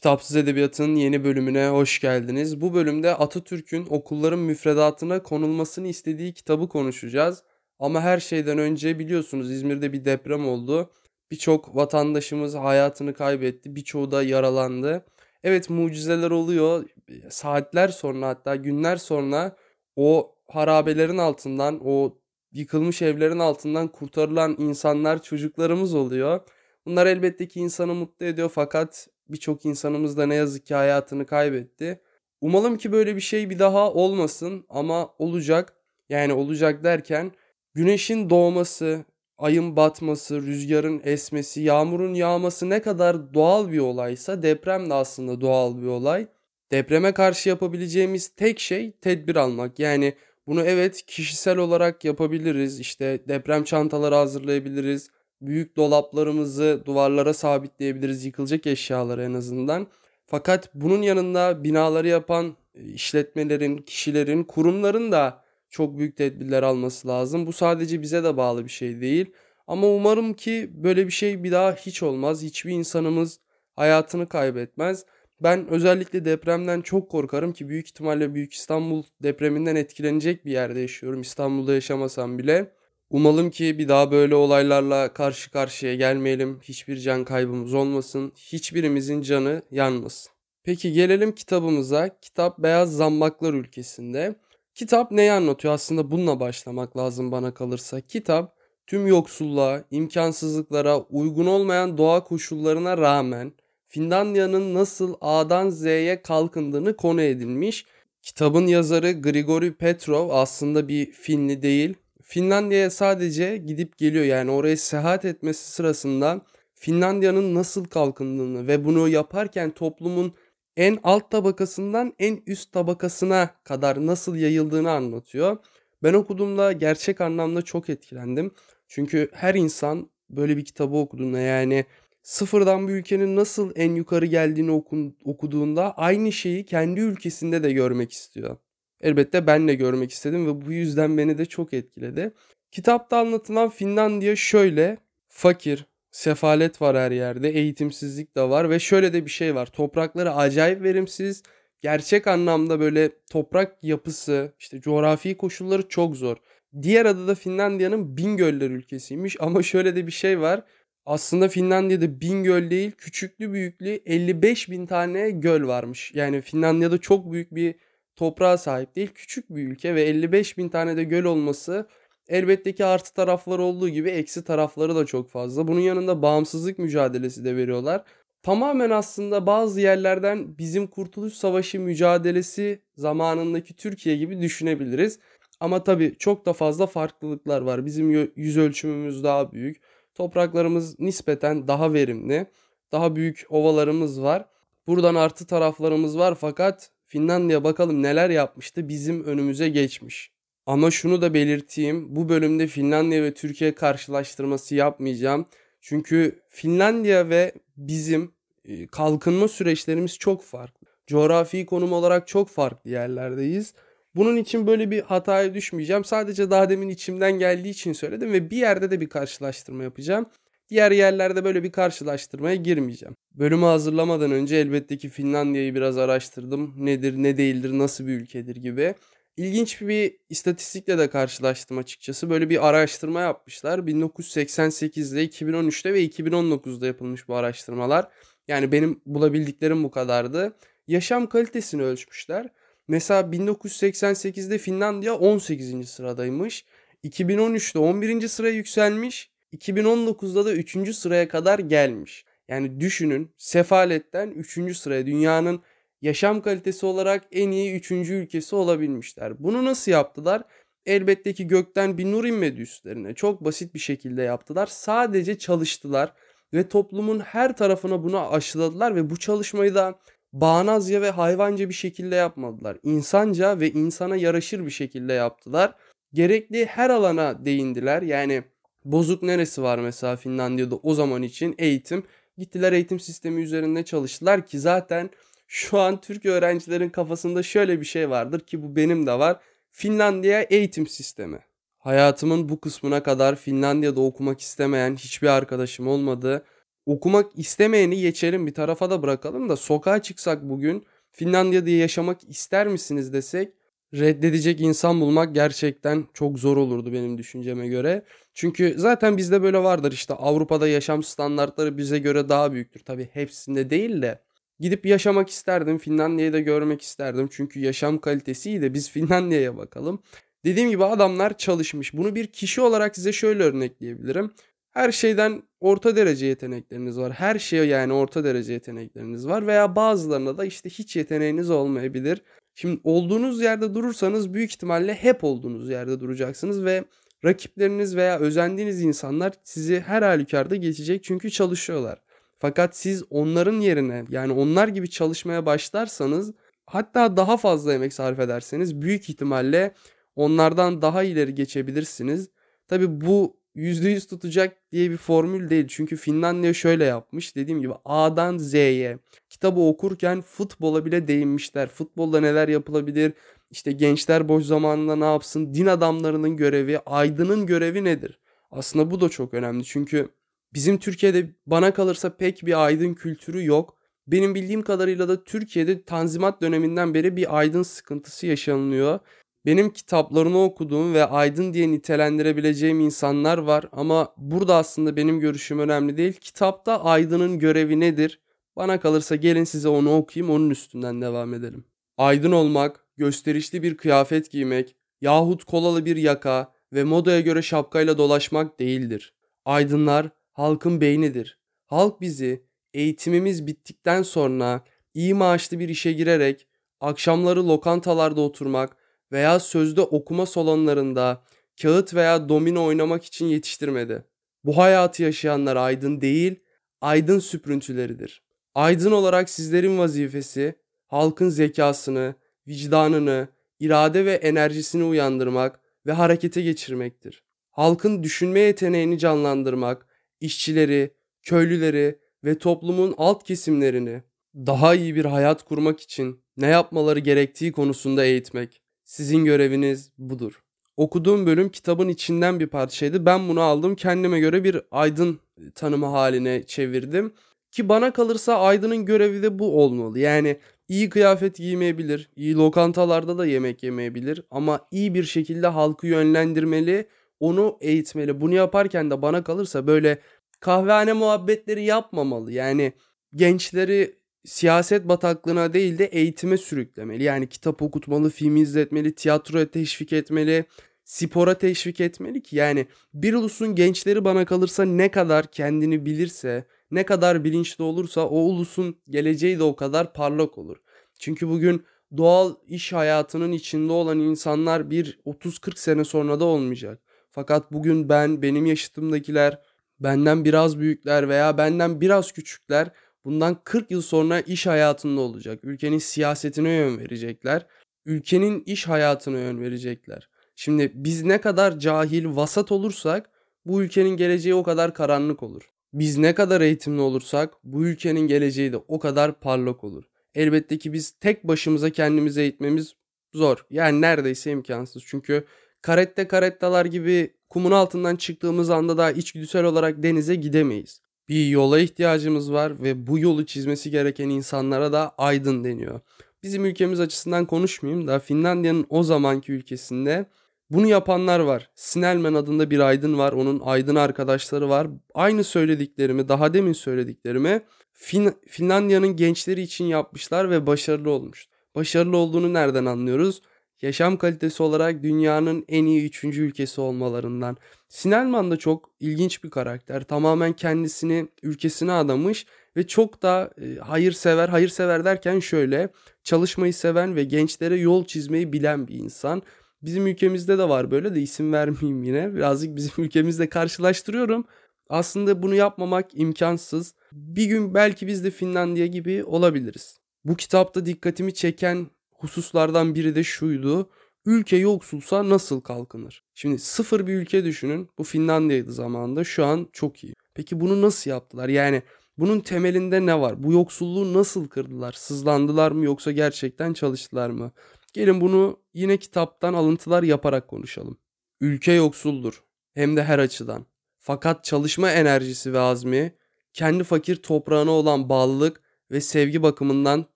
Kitapsız Edebiyat'ın yeni bölümüne hoş geldiniz. Bu bölümde Atatürk'ün okulların müfredatına konulmasını istediği kitabı konuşacağız. Ama her şeyden önce biliyorsunuz İzmir'de bir deprem oldu. Birçok vatandaşımız hayatını kaybetti, birçoğu da yaralandı. Evet mucizeler oluyor. Saatler sonra hatta günler sonra o harabelerin altından, o yıkılmış evlerin altından kurtarılan insanlar, çocuklarımız oluyor. Bunlar elbette ki insanı mutlu ediyor fakat birçok insanımız da ne yazık ki hayatını kaybetti. Umalım ki böyle bir şey bir daha olmasın ama olacak. Yani olacak derken güneşin doğması, ayın batması, rüzgarın esmesi, yağmurun yağması ne kadar doğal bir olaysa deprem de aslında doğal bir olay. Depreme karşı yapabileceğimiz tek şey tedbir almak. Yani bunu evet kişisel olarak yapabiliriz. İşte deprem çantaları hazırlayabiliriz büyük dolaplarımızı duvarlara sabitleyebiliriz yıkılacak eşyaları en azından. Fakat bunun yanında binaları yapan e, işletmelerin, kişilerin, kurumların da çok büyük tedbirler alması lazım. Bu sadece bize de bağlı bir şey değil. Ama umarım ki böyle bir şey bir daha hiç olmaz. Hiçbir insanımız hayatını kaybetmez. Ben özellikle depremden çok korkarım ki büyük ihtimalle Büyük İstanbul depreminden etkilenecek bir yerde yaşıyorum. İstanbul'da yaşamasam bile. Umalım ki bir daha böyle olaylarla karşı karşıya gelmeyelim. Hiçbir can kaybımız olmasın. Hiçbirimizin canı yanmasın. Peki gelelim kitabımıza. Kitap Beyaz Zambaklar Ülkesi'nde. Kitap neyi anlatıyor? Aslında bununla başlamak lazım bana kalırsa. Kitap tüm yoksulluğa, imkansızlıklara, uygun olmayan doğa koşullarına rağmen Finlandiya'nın nasıl A'dan Z'ye kalkındığını konu edilmiş. Kitabın yazarı Grigori Petrov aslında bir Finli değil, Finlandiya'ya sadece gidip geliyor yani oraya seyahat etmesi sırasında Finlandiya'nın nasıl kalkındığını ve bunu yaparken toplumun en alt tabakasından en üst tabakasına kadar nasıl yayıldığını anlatıyor. Ben okuduğumda gerçek anlamda çok etkilendim. Çünkü her insan böyle bir kitabı okuduğunda yani sıfırdan bir ülkenin nasıl en yukarı geldiğini okuduğunda aynı şeyi kendi ülkesinde de görmek istiyor. Elbette ben de görmek istedim ve bu yüzden beni de çok etkiledi. Kitapta anlatılan Finlandiya şöyle fakir, sefalet var her yerde, eğitimsizlik de var ve şöyle de bir şey var. Toprakları acayip verimsiz. Gerçek anlamda böyle toprak yapısı, işte coğrafi koşulları çok zor. Diğer adı da Finlandiya'nın bin göller ülkesiymiş ama şöyle de bir şey var. Aslında Finlandiya'da bin göl değil, küçüklü büyüklü 55 bin tane göl varmış. Yani Finlandiya'da çok büyük bir toprağa sahip değil. Küçük bir ülke ve 55 bin tane de göl olması elbette ki artı tarafları olduğu gibi eksi tarafları da çok fazla. Bunun yanında bağımsızlık mücadelesi de veriyorlar. Tamamen aslında bazı yerlerden bizim Kurtuluş Savaşı mücadelesi zamanındaki Türkiye gibi düşünebiliriz. Ama tabii çok da fazla farklılıklar var. Bizim yüz ölçümümüz daha büyük. Topraklarımız nispeten daha verimli. Daha büyük ovalarımız var. Buradan artı taraflarımız var fakat Finlandiya bakalım neler yapmıştı bizim önümüze geçmiş. Ama şunu da belirteyim. Bu bölümde Finlandiya ve Türkiye karşılaştırması yapmayacağım. Çünkü Finlandiya ve bizim e, kalkınma süreçlerimiz çok farklı. Coğrafi konum olarak çok farklı yerlerdeyiz. Bunun için böyle bir hataya düşmeyeceğim. Sadece daha demin içimden geldiği için söyledim ve bir yerde de bir karşılaştırma yapacağım. Diğer yerlerde böyle bir karşılaştırmaya girmeyeceğim. Bölümü hazırlamadan önce elbette ki Finlandiya'yı biraz araştırdım. Nedir, ne değildir, nasıl bir ülkedir gibi. İlginç bir istatistikle de karşılaştım açıkçası. Böyle bir araştırma yapmışlar. 1988'de, 2013'te ve 2019'da yapılmış bu araştırmalar. Yani benim bulabildiklerim bu kadardı. Yaşam kalitesini ölçmüşler. Mesela 1988'de Finlandiya 18. sıradaymış. 2013'te 11. sıraya yükselmiş. 2019'da da 3. sıraya kadar gelmiş. Yani düşünün sefaletten 3. sıraya dünyanın yaşam kalitesi olarak en iyi 3. ülkesi olabilmişler. Bunu nasıl yaptılar? Elbette ki gökten bir nur inmedi üstlerine. Çok basit bir şekilde yaptılar. Sadece çalıştılar ve toplumun her tarafına bunu aşıladılar ve bu çalışmayı da bağnazca ve hayvanca bir şekilde yapmadılar. İnsanca ve insana yaraşır bir şekilde yaptılar. Gerekli her alana değindiler. Yani Bozuk neresi var mesela Finlandiya'da o zaman için eğitim. Gittiler eğitim sistemi üzerinde çalıştılar ki zaten şu an Türk öğrencilerin kafasında şöyle bir şey vardır ki bu benim de var. Finlandiya eğitim sistemi. Hayatımın bu kısmına kadar Finlandiya'da okumak istemeyen hiçbir arkadaşım olmadı. okumak istemeyeni geçelim bir tarafa da bırakalım da sokağa çıksak bugün Finlandiya'da yaşamak ister misiniz desek reddedecek insan bulmak gerçekten çok zor olurdu benim düşünceme göre. Çünkü zaten bizde böyle vardır işte Avrupa'da yaşam standartları bize göre daha büyüktür. Tabii hepsinde değil de gidip yaşamak isterdim. Finlandiya'yı da görmek isterdim. Çünkü yaşam kalitesi iyi de biz Finlandiya'ya bakalım. Dediğim gibi adamlar çalışmış. Bunu bir kişi olarak size şöyle örnekleyebilirim. Her şeyden orta derece yetenekleriniz var. Her şeye yani orta derece yetenekleriniz var veya bazılarına da işte hiç yeteneğiniz olmayabilir. Şimdi olduğunuz yerde durursanız büyük ihtimalle hep olduğunuz yerde duracaksınız ve rakipleriniz veya özendiğiniz insanlar sizi her halükarda geçecek çünkü çalışıyorlar. Fakat siz onların yerine yani onlar gibi çalışmaya başlarsanız hatta daha fazla emek sarf ederseniz büyük ihtimalle onlardan daha ileri geçebilirsiniz. Tabi bu %100 tutacak diye bir formül değil. Çünkü Finlandiya şöyle yapmış. Dediğim gibi A'dan Z'ye kitabı okurken futbola bile değinmişler. Futbolda neler yapılabilir? İşte gençler boş zamanında ne yapsın? Din adamlarının görevi, aydının görevi nedir? Aslında bu da çok önemli. Çünkü bizim Türkiye'de bana kalırsa pek bir aydın kültürü yok. Benim bildiğim kadarıyla da Türkiye'de Tanzimat döneminden beri bir aydın sıkıntısı yaşanılıyor. Benim kitaplarını okuduğum ve aydın diye nitelendirebileceğim insanlar var ama burada aslında benim görüşüm önemli değil. Kitapta aydının görevi nedir? Bana kalırsa gelin size onu okuyayım onun üstünden devam edelim. Aydın olmak, gösterişli bir kıyafet giymek yahut kolalı bir yaka ve modaya göre şapkayla dolaşmak değildir. Aydınlar halkın beynidir. Halk bizi eğitimimiz bittikten sonra iyi maaşlı bir işe girerek akşamları lokantalarda oturmak veya sözde okuma salonlarında kağıt veya domino oynamak için yetiştirmedi. Bu hayatı yaşayanlar aydın değil, aydın süprüntüleridir. Aydın olarak sizlerin vazifesi halkın zekasını, vicdanını, irade ve enerjisini uyandırmak ve harekete geçirmektir. Halkın düşünme yeteneğini canlandırmak, işçileri, köylüleri ve toplumun alt kesimlerini daha iyi bir hayat kurmak için ne yapmaları gerektiği konusunda eğitmek. Sizin göreviniz budur. Okuduğum bölüm kitabın içinden bir parçaydı. Ben bunu aldım kendime göre bir aydın tanımı haline çevirdim. Ki bana kalırsa aydının görevi de bu olmalı. Yani iyi kıyafet giymeyebilir, iyi lokantalarda da yemek yemeyebilir ama iyi bir şekilde halkı yönlendirmeli, onu eğitmeli. Bunu yaparken de bana kalırsa böyle kahvehane muhabbetleri yapmamalı. Yani gençleri siyaset bataklığına değil de eğitime sürüklemeli. Yani kitap okutmalı, film izletmeli, tiyatroya teşvik etmeli, spora teşvik etmeli ki yani bir ulusun gençleri bana kalırsa ne kadar kendini bilirse, ne kadar bilinçli olursa o ulusun geleceği de o kadar parlak olur. Çünkü bugün doğal iş hayatının içinde olan insanlar bir 30-40 sene sonra da olmayacak. Fakat bugün ben, benim yaşıtımdakiler, benden biraz büyükler veya benden biraz küçükler bundan 40 yıl sonra iş hayatında olacak. Ülkenin siyasetine yön verecekler. Ülkenin iş hayatına yön verecekler. Şimdi biz ne kadar cahil, vasat olursak bu ülkenin geleceği o kadar karanlık olur. Biz ne kadar eğitimli olursak bu ülkenin geleceği de o kadar parlak olur. Elbette ki biz tek başımıza kendimizi eğitmemiz zor. Yani neredeyse imkansız. Çünkü karette karettalar gibi kumun altından çıktığımız anda da içgüdüsel olarak denize gidemeyiz bir yola ihtiyacımız var ve bu yolu çizmesi gereken insanlara da aydın deniyor. Bizim ülkemiz açısından konuşmayayım da Finlandiya'nın o zamanki ülkesinde bunu yapanlar var. Snellman adında bir aydın var. Onun aydın arkadaşları var. Aynı söylediklerimi, daha demin söylediklerimi fin Finlandiya'nın gençleri için yapmışlar ve başarılı olmuş. Başarılı olduğunu nereden anlıyoruz? yaşam kalitesi olarak dünyanın en iyi üçüncü ülkesi olmalarından. Sinelman da çok ilginç bir karakter. Tamamen kendisini ülkesine adamış ve çok da e, hayırsever. Hayırsever derken şöyle çalışmayı seven ve gençlere yol çizmeyi bilen bir insan. Bizim ülkemizde de var böyle de isim vermeyeyim yine. Birazcık bizim ülkemizde karşılaştırıyorum. Aslında bunu yapmamak imkansız. Bir gün belki biz de Finlandiya gibi olabiliriz. Bu kitapta dikkatimi çeken hususlardan biri de şuydu. Ülke yoksulsa nasıl kalkınır? Şimdi sıfır bir ülke düşünün. Bu Finlandiya'ydı zamanında. Şu an çok iyi. Peki bunu nasıl yaptılar? Yani bunun temelinde ne var? Bu yoksulluğu nasıl kırdılar? Sızlandılar mı yoksa gerçekten çalıştılar mı? Gelin bunu yine kitaptan alıntılar yaparak konuşalım. Ülke yoksuldur. Hem de her açıdan. Fakat çalışma enerjisi ve azmi kendi fakir toprağına olan bağlılık ve sevgi bakımından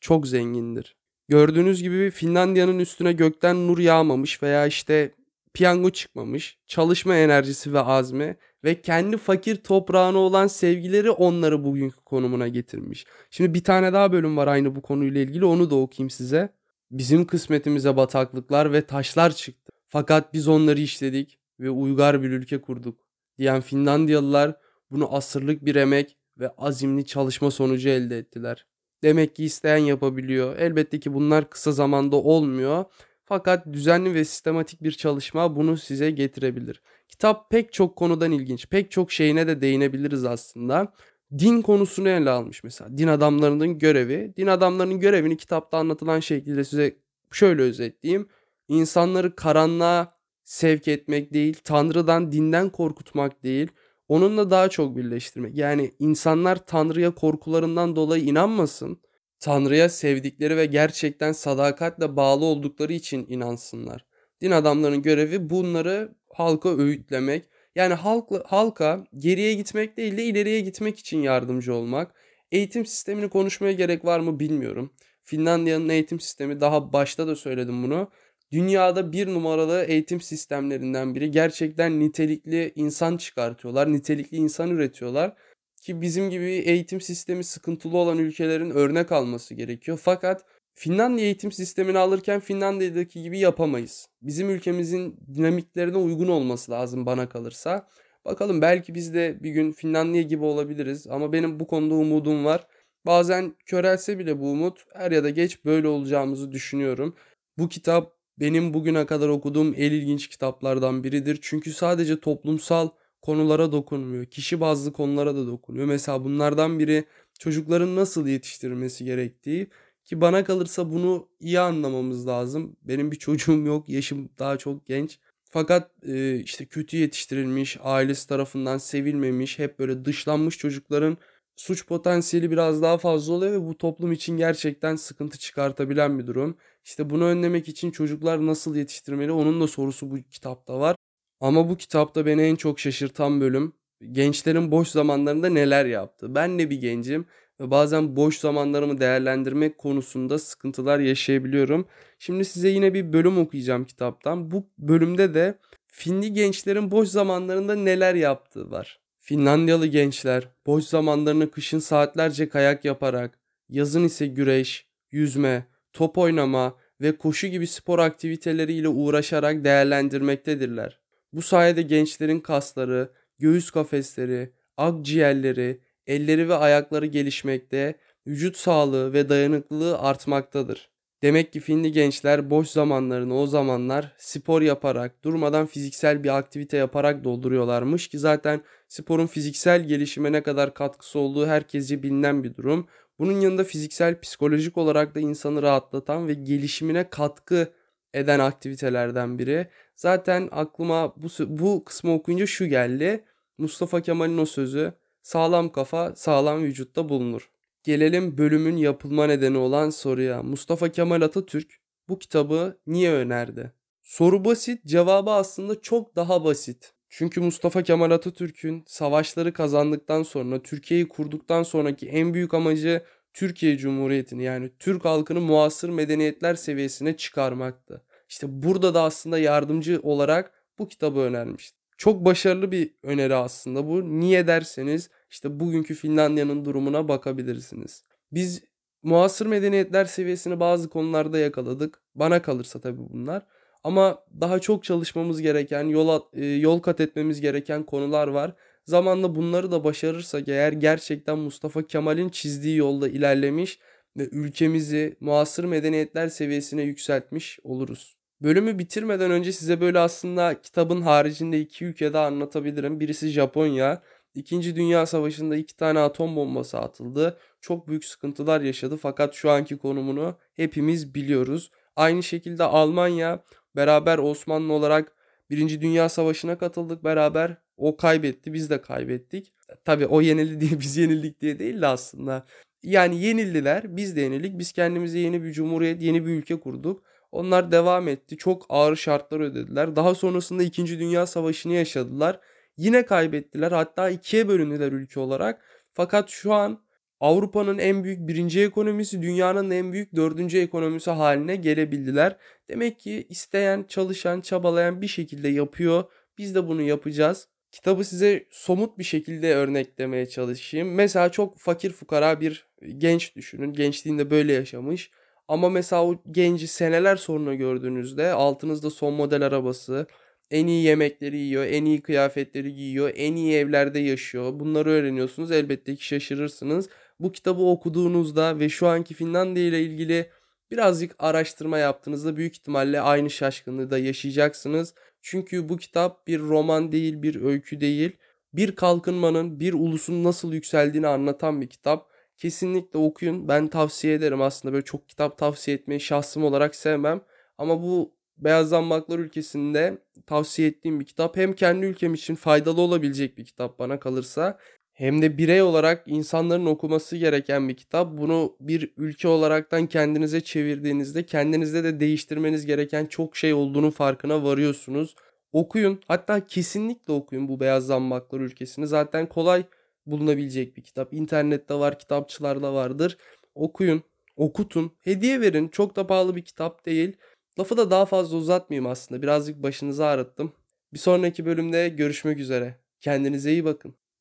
çok zengindir. Gördüğünüz gibi Finlandiya'nın üstüne gökten nur yağmamış veya işte piyango çıkmamış. Çalışma enerjisi ve azmi ve kendi fakir toprağına olan sevgileri onları bugünkü konumuna getirmiş. Şimdi bir tane daha bölüm var aynı bu konuyla ilgili onu da okuyayım size. Bizim kısmetimize bataklıklar ve taşlar çıktı. Fakat biz onları işledik ve uygar bir ülke kurduk diyen Finlandiyalılar bunu asırlık bir emek ve azimli çalışma sonucu elde ettiler. Demek ki isteyen yapabiliyor. Elbette ki bunlar kısa zamanda olmuyor. Fakat düzenli ve sistematik bir çalışma bunu size getirebilir. Kitap pek çok konudan ilginç. Pek çok şeyine de değinebiliriz aslında. Din konusunu ele almış mesela. Din adamlarının görevi. Din adamlarının görevini kitapta anlatılan şekilde size şöyle özetleyeyim. İnsanları karanlığa sevk etmek değil, Tanrı'dan, dinden korkutmak değil, onunla daha çok birleştirmek. Yani insanlar Tanrı'ya korkularından dolayı inanmasın. Tanrı'ya sevdikleri ve gerçekten sadakatle bağlı oldukları için inansınlar. Din adamlarının görevi bunları halka öğütlemek. Yani halkla, halka geriye gitmek değil de ileriye gitmek için yardımcı olmak. Eğitim sistemini konuşmaya gerek var mı bilmiyorum. Finlandiya'nın eğitim sistemi daha başta da söyledim bunu. Dünyada bir numaralı eğitim sistemlerinden biri. Gerçekten nitelikli insan çıkartıyorlar. Nitelikli insan üretiyorlar. Ki bizim gibi eğitim sistemi sıkıntılı olan ülkelerin örnek alması gerekiyor. Fakat Finlandiya eğitim sistemini alırken Finlandiya'daki gibi yapamayız. Bizim ülkemizin dinamiklerine uygun olması lazım bana kalırsa. Bakalım belki biz de bir gün Finlandiya gibi olabiliriz ama benim bu konuda umudum var. Bazen körelse bile bu umut er ya da geç böyle olacağımızı düşünüyorum. Bu kitap benim bugüne kadar okuduğum en ilginç kitaplardan biridir. Çünkü sadece toplumsal konulara dokunmuyor. Kişi bazlı konulara da dokunuyor. Mesela bunlardan biri çocukların nasıl yetiştirilmesi gerektiği ki bana kalırsa bunu iyi anlamamız lazım. Benim bir çocuğum yok. Yaşım daha çok genç. Fakat e, işte kötü yetiştirilmiş, ailesi tarafından sevilmemiş, hep böyle dışlanmış çocukların suç potansiyeli biraz daha fazla oluyor ve bu toplum için gerçekten sıkıntı çıkartabilen bir durum. İşte bunu önlemek için çocuklar nasıl yetiştirmeli onun da sorusu bu kitapta var. Ama bu kitapta beni en çok şaşırtan bölüm gençlerin boş zamanlarında neler yaptı. Ben de bir gencim ve bazen boş zamanlarımı değerlendirmek konusunda sıkıntılar yaşayabiliyorum. Şimdi size yine bir bölüm okuyacağım kitaptan. Bu bölümde de Finli gençlerin boş zamanlarında neler yaptığı var. Finlandiyalı gençler boş zamanlarını kışın saatlerce kayak yaparak, yazın ise güreş, yüzme, top oynama ve koşu gibi spor aktiviteleriyle uğraşarak değerlendirmektedirler. Bu sayede gençlerin kasları, göğüs kafesleri, akciğerleri, elleri ve ayakları gelişmekte, vücut sağlığı ve dayanıklılığı artmaktadır. Demek ki Finli gençler boş zamanlarını o zamanlar spor yaparak, durmadan fiziksel bir aktivite yaparak dolduruyorlarmış ki zaten sporun fiziksel gelişime ne kadar katkısı olduğu herkesce bilinen bir durum. Bunun yanında fiziksel, psikolojik olarak da insanı rahatlatan ve gelişimine katkı eden aktivitelerden biri. Zaten aklıma bu, bu kısmı okuyunca şu geldi. Mustafa Kemal'in o sözü sağlam kafa sağlam vücutta bulunur. Gelelim bölümün yapılma nedeni olan soruya. Mustafa Kemal Atatürk bu kitabı niye önerdi? Soru basit, cevabı aslında çok daha basit. Çünkü Mustafa Kemal Atatürk'ün savaşları kazandıktan sonra, Türkiye'yi kurduktan sonraki en büyük amacı Türkiye Cumhuriyeti'ni yani Türk halkını muasır medeniyetler seviyesine çıkarmaktı. İşte burada da aslında yardımcı olarak bu kitabı önermişti. Çok başarılı bir öneri aslında bu. Niye derseniz işte bugünkü Finlandiya'nın durumuna bakabilirsiniz. Biz muasır medeniyetler seviyesini bazı konularda yakaladık. Bana kalırsa tabii bunlar. Ama daha çok çalışmamız gereken, yol, e, yol kat etmemiz gereken konular var. Zamanla bunları da başarırsak eğer gerçekten Mustafa Kemal'in çizdiği yolda ilerlemiş ve ülkemizi muasır medeniyetler seviyesine yükseltmiş oluruz. Bölümü bitirmeden önce size böyle aslında kitabın haricinde iki ülkede anlatabilirim. Birisi Japonya. İkinci Dünya Savaşı'nda iki tane atom bombası atıldı. Çok büyük sıkıntılar yaşadı fakat şu anki konumunu hepimiz biliyoruz. Aynı şekilde Almanya beraber Osmanlı olarak Birinci Dünya Savaşı'na katıldık beraber. O kaybetti biz de kaybettik. Tabii o yenildi diye biz yenildik diye değil de aslında. Yani yenildiler biz de yenildik. Biz kendimize yeni bir cumhuriyet yeni bir ülke kurduk. Onlar devam etti. Çok ağır şartlar ödediler. Daha sonrasında 2. Dünya Savaşı'nı yaşadılar. Yine kaybettiler. Hatta ikiye bölündüler ülke olarak. Fakat şu an Avrupa'nın en büyük birinci ekonomisi, dünyanın en büyük dördüncü ekonomisi haline gelebildiler. Demek ki isteyen, çalışan, çabalayan bir şekilde yapıyor. Biz de bunu yapacağız. Kitabı size somut bir şekilde örneklemeye çalışayım. Mesela çok fakir fukara bir genç düşünün. Gençliğinde böyle yaşamış. Ama mesela o genci seneler sonra gördüğünüzde altınızda son model arabası, en iyi yemekleri yiyor, en iyi kıyafetleri giyiyor, en iyi evlerde yaşıyor. Bunları öğreniyorsunuz. Elbette ki şaşırırsınız. Bu kitabı okuduğunuzda ve şu anki Finlandiya ile ilgili birazcık araştırma yaptığınızda büyük ihtimalle aynı şaşkınlığı da yaşayacaksınız. Çünkü bu kitap bir roman değil, bir öykü değil. Bir kalkınmanın, bir ulusun nasıl yükseldiğini anlatan bir kitap. Kesinlikle okuyun. Ben tavsiye ederim aslında. Böyle çok kitap tavsiye etmeyi şahsım olarak sevmem. Ama bu Beyazlanmaklar ülkesinde tavsiye ettiğim bir kitap. Hem kendi ülkem için faydalı olabilecek bir kitap bana kalırsa. Hem de birey olarak insanların okuması gereken bir kitap. Bunu bir ülke olaraktan kendinize çevirdiğinizde kendinizde de değiştirmeniz gereken çok şey olduğunu farkına varıyorsunuz. Okuyun. Hatta kesinlikle okuyun bu Beyaz Zambaklar ülkesini. Zaten kolay bulunabilecek bir kitap. İnternette var, kitapçılarda vardır. Okuyun, okutun, hediye verin. Çok da pahalı bir kitap değil. Lafı da daha fazla uzatmayayım aslında. Birazcık başınızı ağrıttım. Bir sonraki bölümde görüşmek üzere. Kendinize iyi bakın.